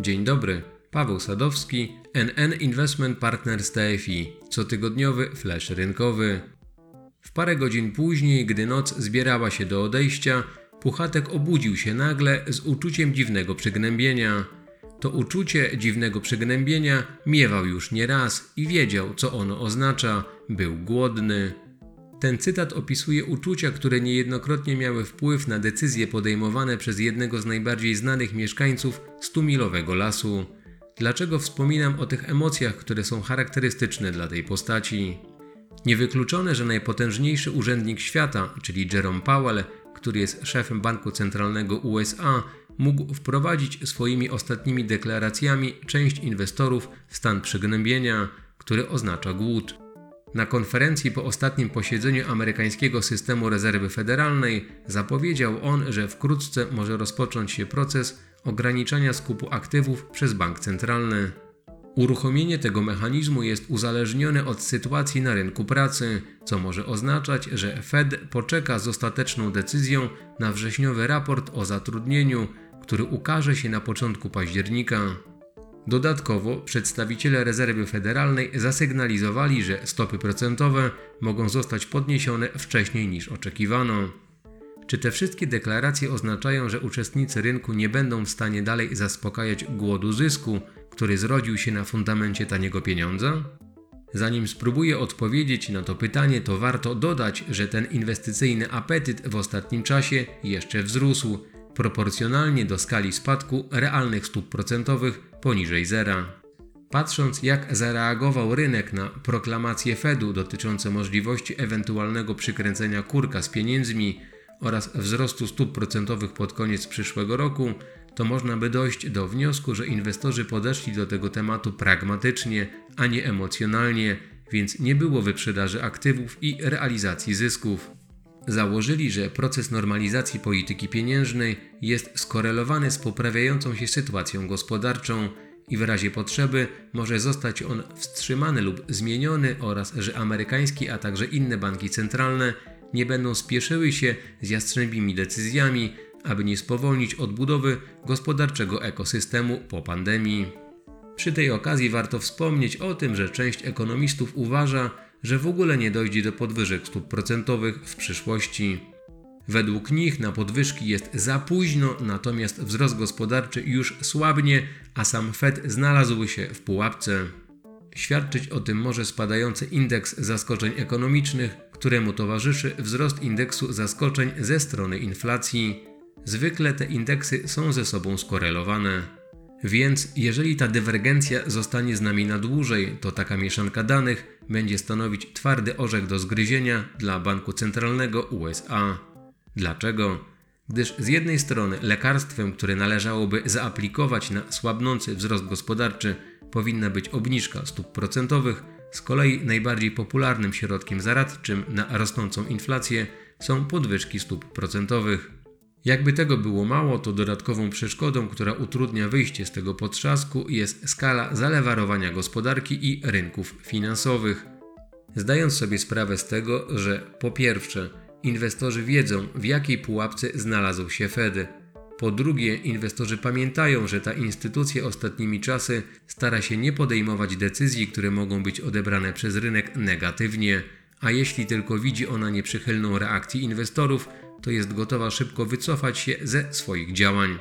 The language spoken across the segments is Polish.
Dzień dobry, Paweł Sadowski, NN Investment Partners TFI, cotygodniowy flash rynkowy. W parę godzin później, gdy noc zbierała się do odejścia, Puchatek obudził się nagle z uczuciem dziwnego przygnębienia. To uczucie dziwnego przygnębienia miewał już nieraz i wiedział, co ono oznacza. Był głodny. Ten cytat opisuje uczucia, które niejednokrotnie miały wpływ na decyzje podejmowane przez jednego z najbardziej znanych mieszkańców stumilowego lasu. Dlaczego wspominam o tych emocjach, które są charakterystyczne dla tej postaci? Niewykluczone, że najpotężniejszy urzędnik świata, czyli Jerome Powell, który jest szefem Banku Centralnego USA, mógł wprowadzić swoimi ostatnimi deklaracjami część inwestorów w stan przygnębienia, który oznacza głód. Na konferencji po ostatnim posiedzeniu amerykańskiego systemu rezerwy federalnej zapowiedział on, że wkrótce może rozpocząć się proces ograniczania skupu aktywów przez bank centralny. Uruchomienie tego mechanizmu jest uzależnione od sytuacji na rynku pracy, co może oznaczać, że Fed poczeka z ostateczną decyzją na wrześniowy raport o zatrudnieniu, który ukaże się na początku października. Dodatkowo przedstawiciele rezerwy federalnej zasygnalizowali, że stopy procentowe mogą zostać podniesione wcześniej niż oczekiwano. Czy te wszystkie deklaracje oznaczają, że uczestnicy rynku nie będą w stanie dalej zaspokajać głodu zysku, który zrodził się na fundamencie taniego pieniądza? Zanim spróbuję odpowiedzieć na to pytanie, to warto dodać, że ten inwestycyjny apetyt w ostatnim czasie jeszcze wzrósł, proporcjonalnie do skali spadku realnych stóp procentowych poniżej zera. Patrząc, jak zareagował rynek na proklamacje Fedu dotyczące możliwości ewentualnego przykręcenia kurka z pieniędzmi oraz wzrostu stóp procentowych pod koniec przyszłego roku, to można by dojść do wniosku, że inwestorzy podeszli do tego tematu pragmatycznie, a nie emocjonalnie, więc nie było wyprzedaży aktywów i realizacji zysków. Założyli, że proces normalizacji polityki pieniężnej jest skorelowany z poprawiającą się sytuacją gospodarczą i w razie potrzeby może zostać on wstrzymany lub zmieniony oraz że amerykański, a także inne banki centralne nie będą spieszyły się z jastrzębimi decyzjami, aby nie spowolnić odbudowy gospodarczego ekosystemu po pandemii. Przy tej okazji warto wspomnieć o tym, że część ekonomistów uważa, że w ogóle nie dojdzie do podwyżek stóp procentowych w przyszłości. Według nich na podwyżki jest za późno, natomiast wzrost gospodarczy już słabnie, a sam Fed znalazł się w pułapce. Świadczyć o tym może spadający indeks zaskoczeń ekonomicznych, któremu towarzyszy wzrost indeksu zaskoczeń ze strony inflacji. Zwykle te indeksy są ze sobą skorelowane. Więc jeżeli ta dywergencja zostanie z nami na dłużej, to taka mieszanka danych będzie stanowić twardy orzech do zgryzienia dla Banku Centralnego USA. Dlaczego? Gdyż z jednej strony lekarstwem, które należałoby zaaplikować na słabnący wzrost gospodarczy, powinna być obniżka stóp procentowych, z kolei najbardziej popularnym środkiem zaradczym na rosnącą inflację są podwyżki stóp procentowych. Jakby tego było mało, to dodatkową przeszkodą, która utrudnia wyjście z tego potrzasku, jest skala zalewarowania gospodarki i rynków finansowych. Zdając sobie sprawę z tego, że po pierwsze, inwestorzy wiedzą, w jakiej pułapce znalazł się Fed. Po drugie, inwestorzy pamiętają, że ta instytucja ostatnimi czasy stara się nie podejmować decyzji, które mogą być odebrane przez rynek negatywnie, a jeśli tylko widzi ona nieprzychylną reakcję inwestorów, to jest gotowa szybko wycofać się ze swoich działań.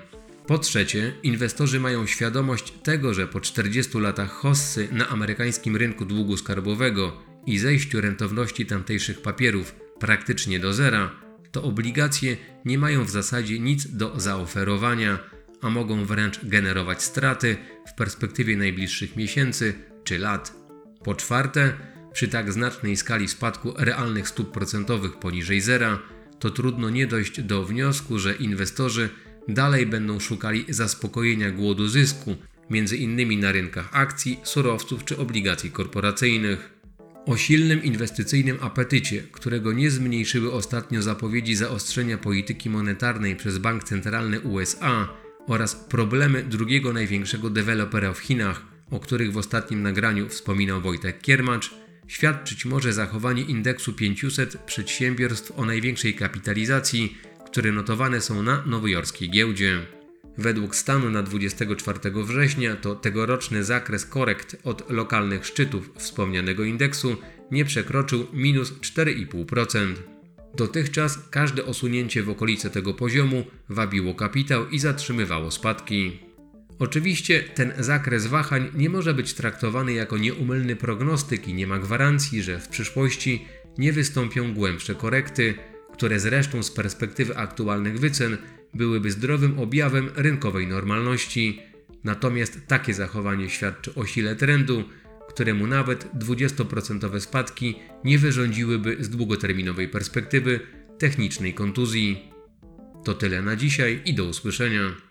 Po trzecie, inwestorzy mają świadomość tego, że po 40 latach hossy na amerykańskim rynku długu skarbowego i zejściu rentowności tamtejszych papierów praktycznie do zera, to obligacje nie mają w zasadzie nic do zaoferowania, a mogą wręcz generować straty w perspektywie najbliższych miesięcy czy lat. Po czwarte, przy tak znacznej skali spadku realnych stóp procentowych poniżej zera, to trudno nie dojść do wniosku, że inwestorzy dalej będą szukali zaspokojenia głodu zysku, między innymi na rynkach akcji, surowców czy obligacji korporacyjnych. O silnym inwestycyjnym apetycie, którego nie zmniejszyły ostatnio zapowiedzi zaostrzenia polityki monetarnej przez Bank Centralny USA oraz problemy drugiego największego dewelopera w Chinach, o których w ostatnim nagraniu wspominał Wojtek Kiermacz, świadczyć może zachowanie indeksu 500 przedsiębiorstw o największej kapitalizacji, które notowane są na nowojorskiej giełdzie. Według stanu na 24 września to tegoroczny zakres korekt od lokalnych szczytów wspomnianego indeksu nie przekroczył minus 4,5%. Dotychczas każde osunięcie w okolice tego poziomu wabiło kapitał i zatrzymywało spadki. Oczywiście ten zakres wahań nie może być traktowany jako nieumylny prognostyk i nie ma gwarancji, że w przyszłości nie wystąpią głębsze korekty, które zresztą z perspektywy aktualnych wycen byłyby zdrowym objawem rynkowej normalności. Natomiast takie zachowanie świadczy o sile trendu, któremu nawet 20% spadki nie wyrządziłyby z długoterminowej perspektywy technicznej kontuzji. To tyle na dzisiaj i do usłyszenia.